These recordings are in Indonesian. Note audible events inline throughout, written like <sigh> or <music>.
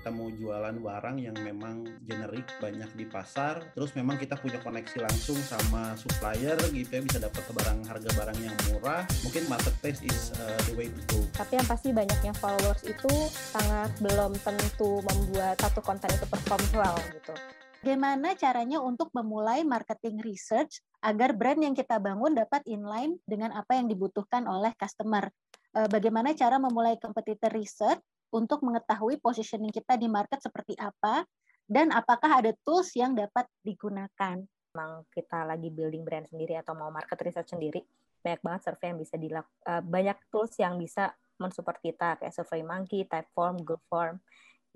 kita mau jualan barang yang memang generik banyak di pasar, terus memang kita punya koneksi langsung sama supplier gitu ya bisa dapat barang harga barang yang murah, mungkin marketplace is uh, the way to go. Tapi yang pasti banyaknya followers itu sangat belum tentu membuat satu konten itu perform well gitu. Bagaimana caranya untuk memulai marketing research agar brand yang kita bangun dapat inline dengan apa yang dibutuhkan oleh customer? Eh, bagaimana cara memulai competitor research untuk mengetahui positioning kita di market seperti apa dan apakah ada tools yang dapat digunakan. Memang kita lagi building brand sendiri atau mau market research sendiri, banyak banget survei yang bisa dilakukan, uh, banyak tools yang bisa mensupport kita kayak Survey Monkey, Typeform, GoForm.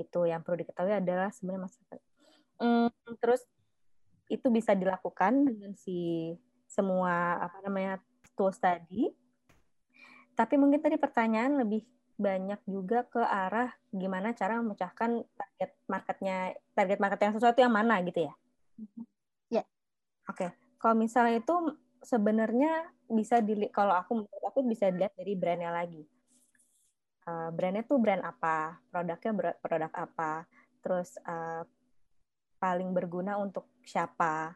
Itu yang perlu diketahui adalah sebenarnya masyarakat. Hmm, terus itu bisa dilakukan dengan si semua apa namanya tools tadi. Tapi mungkin tadi pertanyaan lebih banyak juga ke arah gimana cara memecahkan target marketnya target market yang sesuatu yang mana gitu ya ya yeah. oke okay. kalau misalnya itu sebenarnya bisa dilihat kalau aku menurut aku bisa dilihat dari brandnya lagi uh, brandnya tuh brand apa produknya produk apa terus uh, paling berguna untuk siapa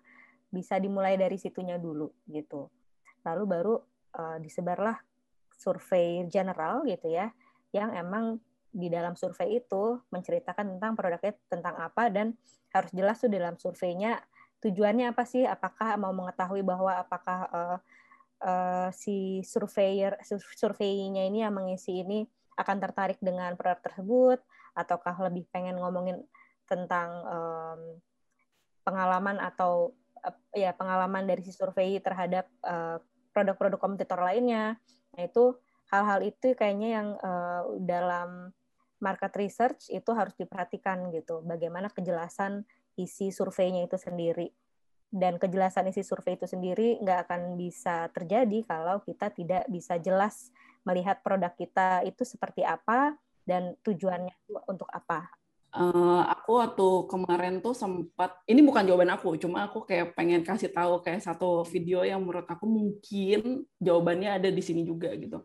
bisa dimulai dari situnya dulu gitu lalu baru uh, disebarlah survei general gitu ya yang emang di dalam survei itu menceritakan tentang produknya tentang apa dan harus jelas tuh dalam surveinya tujuannya apa sih? Apakah mau mengetahui bahwa apakah uh, uh, si surveyor surveinya ini yang mengisi ini akan tertarik dengan produk tersebut? Ataukah lebih pengen ngomongin tentang um, pengalaman atau uh, ya pengalaman dari si survei terhadap produk produk-produk kompetitor lainnya? Nah itu hal-hal itu kayaknya yang uh, dalam market research itu harus diperhatikan gitu. Bagaimana kejelasan isi surveinya itu sendiri. Dan kejelasan isi survei itu sendiri nggak akan bisa terjadi kalau kita tidak bisa jelas melihat produk kita itu seperti apa dan tujuannya untuk apa. Uh, aku waktu kemarin tuh sempat ini bukan jawaban aku, cuma aku kayak pengen kasih tahu kayak satu video yang menurut aku mungkin jawabannya ada di sini juga gitu.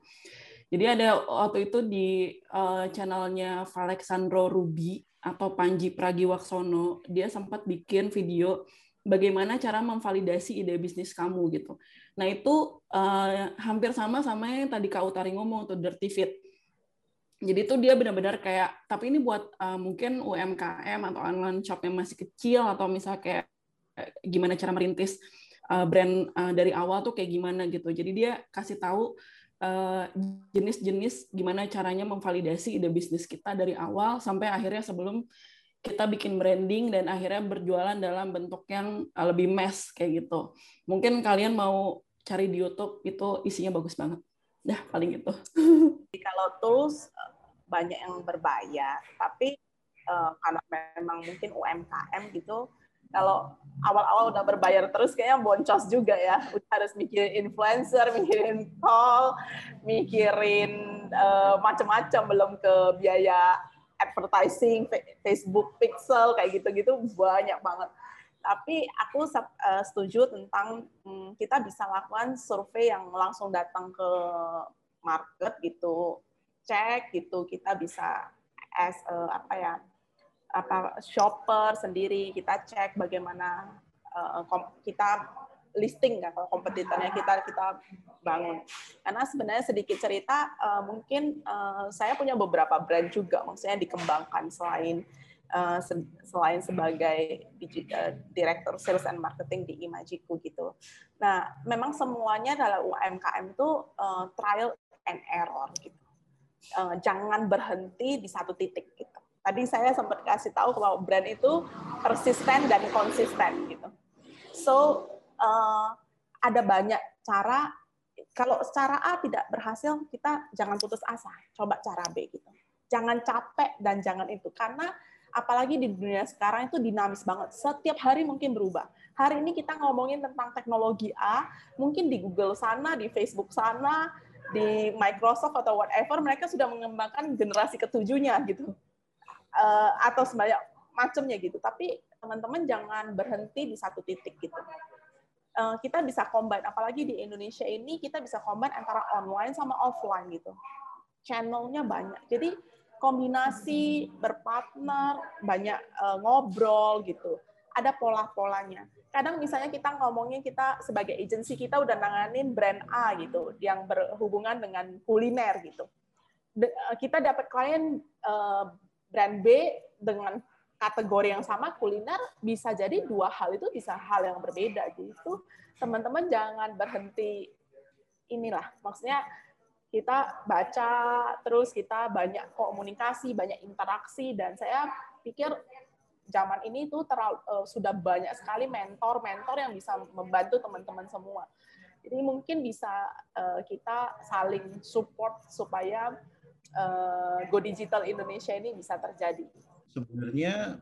Jadi ada waktu itu di uh, channelnya Alexandro Ruby atau Panji Pragiwaksono, dia sempat bikin video bagaimana cara memvalidasi ide bisnis kamu gitu. Nah itu uh, hampir sama sama yang tadi Kak Utari ngomong tuh Dirty Fit jadi tuh dia benar-benar kayak tapi ini buat uh, mungkin UMKM atau online shop yang masih kecil atau misalnya kayak gimana cara merintis uh, brand uh, dari awal tuh kayak gimana gitu. Jadi dia kasih tahu jenis-jenis uh, gimana caranya memvalidasi ide bisnis kita dari awal sampai akhirnya sebelum kita bikin branding dan akhirnya berjualan dalam bentuk yang lebih mass kayak gitu. Mungkin kalian mau cari di YouTube itu isinya bagus banget. Dah paling <laughs> itu kalau tools banyak yang berbayar. Tapi uh, karena memang mungkin UMKM gitu kalau awal-awal udah berbayar terus kayaknya boncos juga ya. Udah harus mikirin influencer mikirin call mikirin uh, macam-macam. Belum ke biaya advertising Facebook pixel kayak gitu-gitu banyak banget. Tapi aku uh, setuju tentang um, kita bisa lakukan survei yang langsung datang ke market gitu cek gitu kita bisa as uh, apa ya apa shopper sendiri kita cek bagaimana uh, kita listing kan kalau kompetitornya kita kita bangun karena sebenarnya sedikit cerita uh, mungkin uh, saya punya beberapa brand juga maksudnya dikembangkan selain uh, selain sebagai director sales and marketing di Imajiku gitu. Nah, memang semuanya dalam UMKM itu uh, trial and error gitu uh, jangan berhenti di satu titik gitu. Tadi saya sempat kasih tahu kalau brand itu persisten dan konsisten gitu. So uh, ada banyak cara. Kalau cara A tidak berhasil, kita jangan putus asa. Coba cara B gitu. Jangan capek dan jangan itu karena apalagi di dunia sekarang itu dinamis banget. Setiap hari mungkin berubah. Hari ini kita ngomongin tentang teknologi A, mungkin di Google sana, di Facebook sana, di Microsoft atau whatever mereka sudah mengembangkan generasi ketujuhnya gitu. Uh, atau sebanyak macamnya gitu. Tapi teman-teman jangan berhenti di satu titik gitu. Uh, kita bisa combine apalagi di Indonesia ini kita bisa combine antara online sama offline gitu. Channelnya banyak. Jadi berkombinasi, berpartner, banyak uh, ngobrol gitu. Ada pola-polanya. Kadang misalnya kita ngomongnya kita sebagai agensi kita udah nanganin brand A gitu, yang berhubungan dengan kuliner gitu. De, uh, kita dapat klien uh, brand B dengan kategori yang sama kuliner bisa jadi dua hal itu bisa hal yang berbeda gitu teman-teman jangan berhenti inilah maksudnya kita baca terus kita banyak komunikasi banyak interaksi dan saya pikir zaman ini terlalu, uh, sudah banyak sekali mentor-mentor yang bisa membantu teman-teman semua. Jadi mungkin bisa uh, kita saling support supaya uh, Go Digital Indonesia ini bisa terjadi. Sebenarnya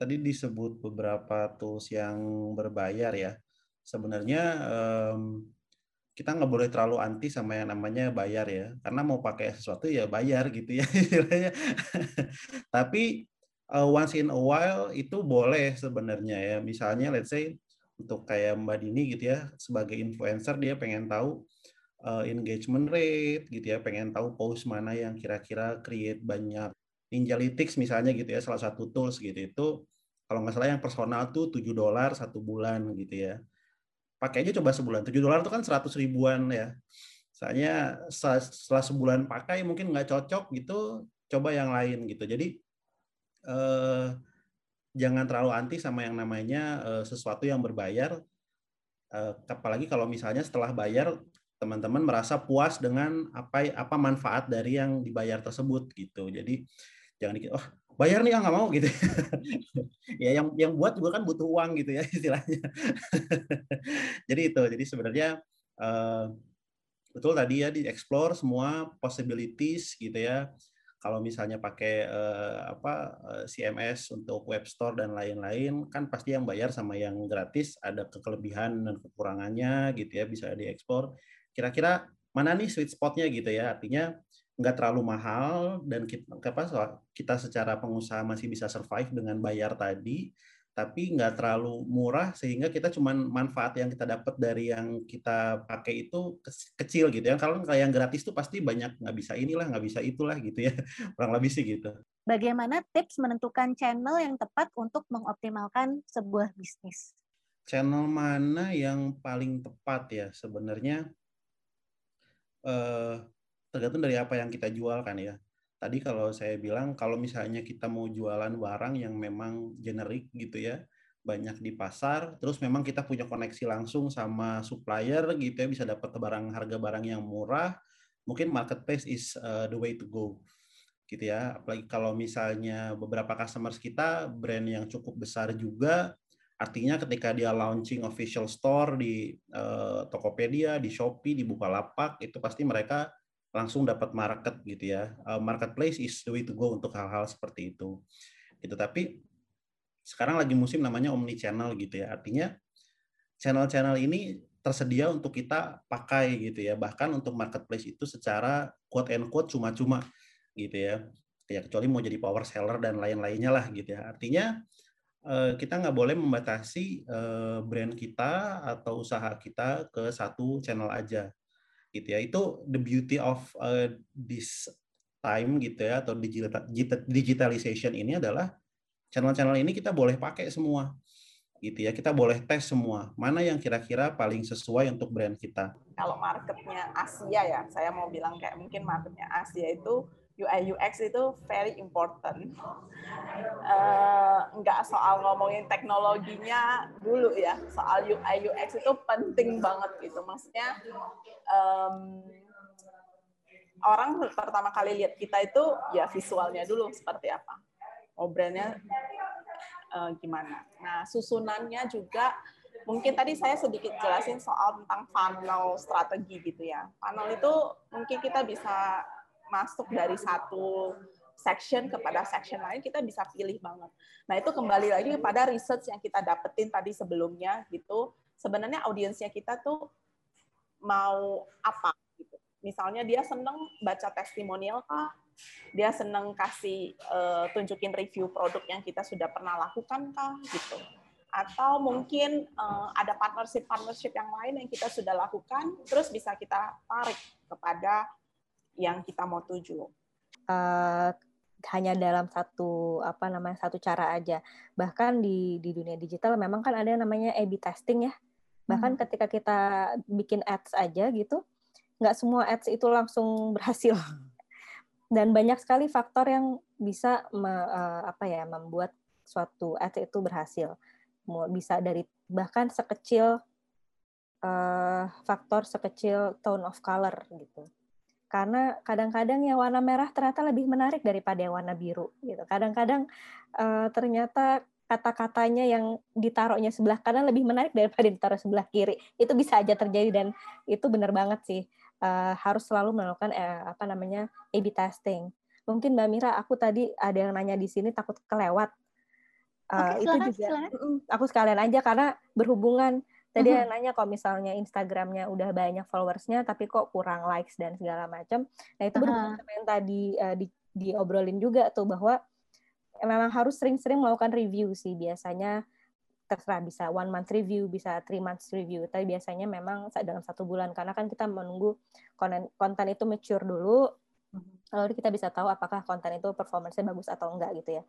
tadi disebut beberapa tools yang berbayar ya. Sebenarnya um, kita nggak boleh terlalu anti sama yang namanya bayar ya. Karena mau pakai sesuatu ya bayar gitu ya <laughs> tapi uh, once in a while itu boleh sebenarnya ya misalnya let's say untuk kayak Mbak Dini gitu ya sebagai influencer dia pengen tahu uh, engagement rate gitu ya pengen tahu post mana yang kira-kira create banyak Ninjalytics misalnya gitu ya salah satu tools gitu itu kalau nggak salah yang personal tuh 7 dolar satu bulan gitu ya pakai aja coba sebulan. 7 dolar itu kan 100 ribuan ya. Soalnya setelah sebulan pakai mungkin nggak cocok gitu, coba yang lain gitu. Jadi eh, jangan terlalu anti sama yang namanya eh, sesuatu yang berbayar. Eh, apalagi kalau misalnya setelah bayar teman-teman merasa puas dengan apa apa manfaat dari yang dibayar tersebut gitu. Jadi jangan dikit, oh bayar nih ah nggak mau gitu <laughs> ya yang yang buat juga kan butuh uang gitu ya <laughs> istilahnya <laughs> jadi itu jadi sebenarnya uh, betul tadi ya di explore semua possibilities gitu ya kalau misalnya pakai uh, apa eh, CMS untuk web store dan lain-lain kan pasti yang bayar sama yang gratis ada kekelebihan dan kekurangannya gitu ya bisa diekspor. Kira-kira mana nih sweet spotnya gitu ya? Artinya nggak terlalu mahal dan kita, apa, kita secara pengusaha masih bisa survive dengan bayar tadi tapi nggak terlalu murah sehingga kita cuman manfaat yang kita dapat dari yang kita pakai itu kecil gitu ya. Kalau kayak yang gratis tuh pasti banyak nggak bisa inilah nggak bisa itulah gitu ya <laughs> kurang lebih sih gitu. Bagaimana tips menentukan channel yang tepat untuk mengoptimalkan sebuah bisnis? Channel mana yang paling tepat ya sebenarnya? Eh, tergantung dari apa yang kita jual kan ya. Tadi kalau saya bilang kalau misalnya kita mau jualan barang yang memang generik gitu ya, banyak di pasar, terus memang kita punya koneksi langsung sama supplier gitu ya, bisa dapat barang harga barang yang murah, mungkin marketplace is uh, the way to go gitu ya. Apalagi kalau misalnya beberapa customers kita brand yang cukup besar juga, artinya ketika dia launching official store di uh, Tokopedia, di Shopee, di Bukalapak, itu pasti mereka langsung dapat market gitu ya. Uh, marketplace is the way to go untuk hal-hal seperti itu. Gitu. Tapi sekarang lagi musim namanya omni channel gitu ya. Artinya channel-channel ini tersedia untuk kita pakai gitu ya. Bahkan untuk marketplace itu secara quote and quote cuma-cuma gitu ya. Ya kecuali mau jadi power seller dan lain-lainnya lah gitu ya. Artinya eh, kita nggak boleh membatasi eh, brand kita atau usaha kita ke satu channel aja gitu ya. Itu the beauty of uh, this time gitu ya atau digital digitalization ini adalah channel-channel ini kita boleh pakai semua gitu ya. Kita boleh tes semua. Mana yang kira-kira paling sesuai untuk brand kita? Kalau marketnya Asia ya saya mau bilang kayak mungkin marketnya Asia itu UI UX itu very important. <laughs> Uh, soal ngomongin teknologinya dulu ya, soal UI UX itu penting banget gitu. Maksudnya um, orang pertama kali lihat kita itu ya visualnya dulu seperti apa, oh brandnya uh, gimana. Nah susunannya juga mungkin tadi saya sedikit jelasin soal tentang funnel strategi gitu ya. Funnel itu mungkin kita bisa masuk dari satu section kepada section lain kita bisa pilih banget. Nah itu kembali lagi kepada research yang kita dapetin tadi sebelumnya gitu. Sebenarnya audiensnya kita tuh mau apa gitu. Misalnya dia seneng baca testimonial kah? Dia seneng kasih uh, tunjukin review produk yang kita sudah pernah lakukan kah gitu. Atau mungkin uh, ada partnership-partnership yang lain yang kita sudah lakukan, terus bisa kita tarik kepada yang kita mau tuju? Uh, hanya dalam satu apa namanya satu cara aja. Bahkan di di dunia digital memang kan ada yang namanya A/B testing ya. Bahkan hmm. ketika kita bikin ads aja gitu, nggak semua ads itu langsung <laughs> berhasil. Dan banyak sekali faktor yang bisa me, uh, apa ya membuat suatu ads itu berhasil. Bisa dari bahkan sekecil uh, faktor sekecil tone of color gitu karena kadang-kadang yang warna merah ternyata lebih menarik daripada yang warna biru gitu. Kadang-kadang uh, ternyata kata-katanya yang ditaruhnya sebelah kanan lebih menarik daripada ditaruh sebelah kiri. Itu bisa aja terjadi dan itu benar banget sih. Uh, harus selalu melakukan uh, apa namanya A/B testing. Mungkin Mbak Mira, aku tadi ada yang nanya di sini takut kelewat. Uh, Oke, itu juga silakan. aku sekalian aja karena berhubungan Tadi -huh. nanya kalau misalnya Instagramnya udah banyak followersnya, tapi kok kurang likes dan segala macam. Nah itu uh -huh. sama yang tadi uh, di, diobrolin juga tuh bahwa memang harus sering-sering melakukan review sih biasanya terserah bisa one month review bisa three months review tapi biasanya memang dalam satu bulan karena kan kita menunggu konten konten itu mature dulu lalu kita bisa tahu apakah konten itu performance-nya bagus atau enggak gitu ya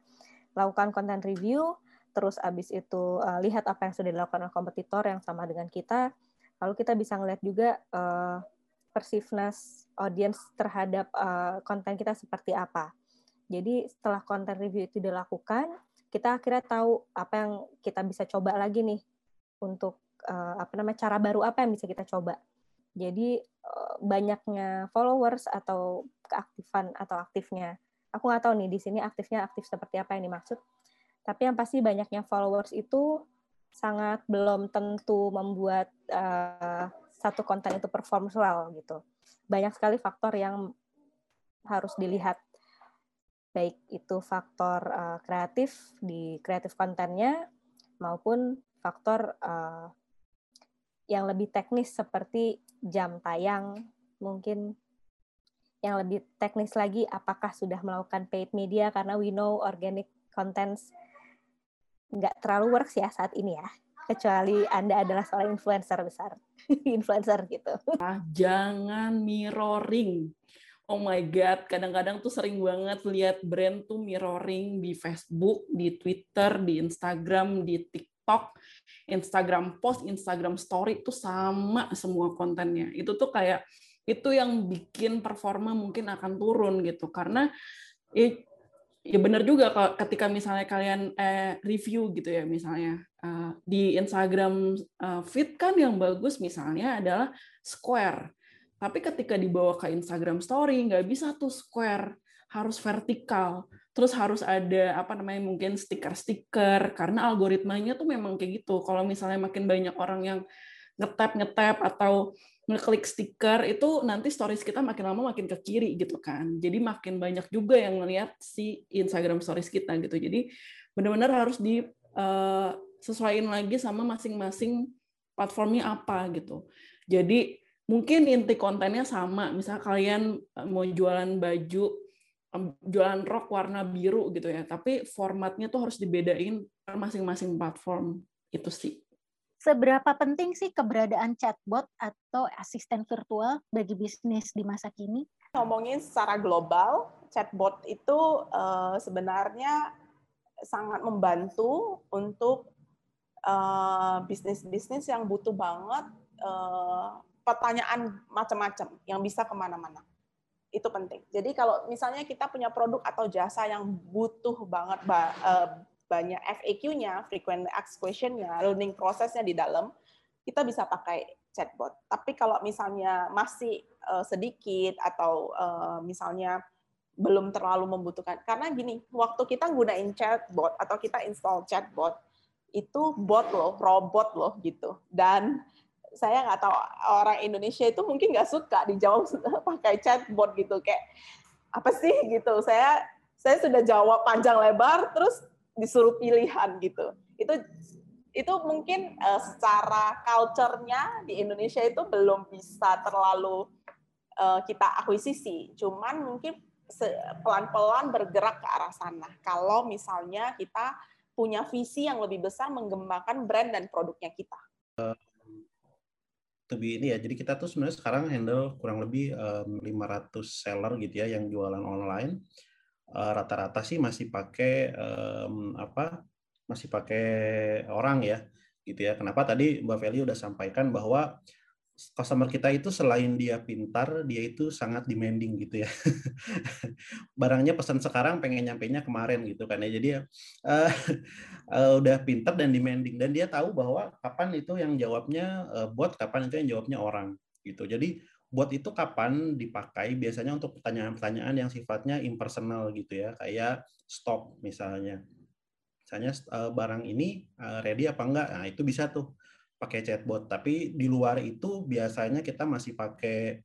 lakukan konten review terus abis itu uh, lihat apa yang sudah dilakukan oleh kompetitor yang sama dengan kita, lalu kita bisa ngeliat juga uh, persiveness audience terhadap uh, konten kita seperti apa. Jadi setelah konten review itu dilakukan, kita akhirnya tahu apa yang kita bisa coba lagi nih untuk uh, apa namanya cara baru apa yang bisa kita coba. Jadi uh, banyaknya followers atau keaktifan atau aktifnya. Aku nggak tahu nih di sini aktifnya aktif seperti apa yang dimaksud tapi yang pasti banyaknya followers itu sangat belum tentu membuat uh, satu konten itu perform well gitu. Banyak sekali faktor yang harus dilihat baik itu faktor uh, kreatif di kreatif kontennya maupun faktor uh, yang lebih teknis seperti jam tayang mungkin yang lebih teknis lagi apakah sudah melakukan paid media karena we know organic contents nggak terlalu works ya saat ini ya. Kecuali anda adalah seorang influencer besar. <laughs> Influencer gitu. Ah, jangan mirroring. Oh my god kadang-kadang tuh sering banget lihat brand tuh mirroring di Facebook di Twitter di Instagram di TikTok. Instagram post Instagram story tuh sama semua kontennya. Itu tuh kayak itu yang bikin performa mungkin akan turun gitu. Karena ya benar juga kalau ketika misalnya kalian eh, review gitu ya misalnya uh, di Instagram uh, feed kan yang bagus misalnya adalah square. Tapi ketika dibawa ke Instagram Story nggak bisa tuh square harus vertikal. Terus harus ada apa namanya mungkin stiker-stiker karena algoritmanya tuh memang kayak gitu. Kalau misalnya makin banyak orang yang ngetap ngetap atau ngeklik stiker itu nanti stories kita makin lama makin ke kiri gitu kan. Jadi makin banyak juga yang ngelihat si Instagram stories kita gitu. Jadi benar-benar harus di uh, sesuaiin lagi sama masing-masing platformnya apa gitu. Jadi mungkin inti kontennya sama. Misal kalian eh, mau jualan baju, jualan rok warna biru gitu ya. Tapi formatnya tuh harus dibedain per masing-masing platform itu sih seberapa penting sih keberadaan chatbot atau asisten virtual bagi bisnis di masa kini? Ngomongin secara global, chatbot itu uh, sebenarnya sangat membantu untuk uh, bisnis-bisnis yang butuh banget uh, pertanyaan macam-macam yang bisa ke mana-mana. Itu penting. Jadi kalau misalnya kita punya produk atau jasa yang butuh banget banyak FAQ-nya, frequent asked question-nya, learning prosesnya di dalam, kita bisa pakai chatbot. Tapi kalau misalnya masih uh, sedikit atau uh, misalnya belum terlalu membutuhkan, karena gini, waktu kita gunain chatbot atau kita install chatbot, itu bot loh, robot loh gitu. Dan saya nggak tahu orang Indonesia itu mungkin nggak suka dijawab <laughs> pakai chatbot gitu kayak apa sih gitu. Saya saya sudah jawab panjang lebar terus disuruh pilihan gitu. Itu itu mungkin uh, secara culture-nya di Indonesia itu belum bisa terlalu uh, kita akuisisi. Cuman mungkin pelan-pelan bergerak ke arah sana. Kalau misalnya kita punya visi yang lebih besar mengembangkan brand dan produknya kita. Uh, lebih ini ya, jadi kita tuh sebenarnya sekarang handle kurang lebih um, 500 seller gitu ya yang jualan online rata-rata sih masih pakai um, apa masih pakai orang ya gitu ya kenapa tadi Mbak Feli udah sampaikan bahwa customer kita itu selain dia pintar, dia itu sangat demanding gitu ya. <laughs> Barangnya pesan sekarang pengen nyampe nya kemarin gitu kan ya. Jadi ya uh, uh, <laughs> udah pintar dan demanding dan dia tahu bahwa kapan itu yang jawabnya uh, bot, kapan itu yang jawabnya orang gitu. Jadi bot itu kapan dipakai biasanya untuk pertanyaan-pertanyaan yang sifatnya impersonal gitu ya, kayak stop misalnya. Misalnya uh, barang ini uh, ready apa enggak? Nah, itu bisa tuh pakai chatbot. Tapi di luar itu biasanya kita masih pakai